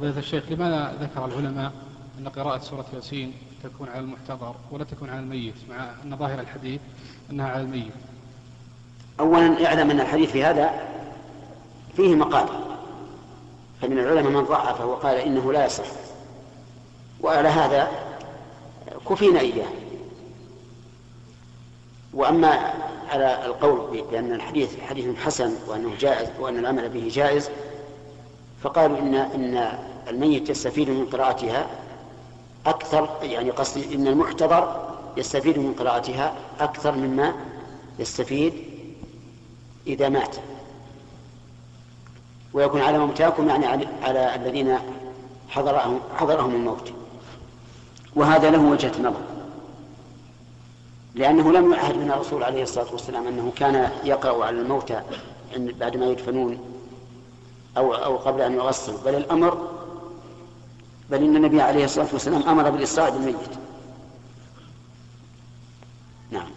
فضيلة الشيخ لماذا ذكر العلماء أن قراءة سورة ياسين تكون على المحتضر ولا تكون على الميت مع أن ظاهر الحديث أنها على الميت؟ أولا اعلم أن الحديث في هذا فيه مقال فمن العلماء من ضعفه وقال إنه لا يصح. وعلى هذا كفينا إياه. وأما على القول بأن الحديث حديث حسن وأنه جائز وأن العمل به جائز فقالوا إن إن الميت يستفيد من قراءتها أكثر يعني قصدي إن المحتضر يستفيد من قراءتها أكثر مما يستفيد إذا مات. ويكون على موتاكم يعني على الذين حضرهم حضرهم الموت. وهذا له وجهة نظر. لأنه لم يعهد من الرسول عليه الصلاة والسلام أنه كان يقرأ على الموتى بعدما يدفنون. أو أو قبل أن يغسل بل الأمر بل إن النبي عليه الصلاة والسلام أمر بالإسراع بالميت. نعم.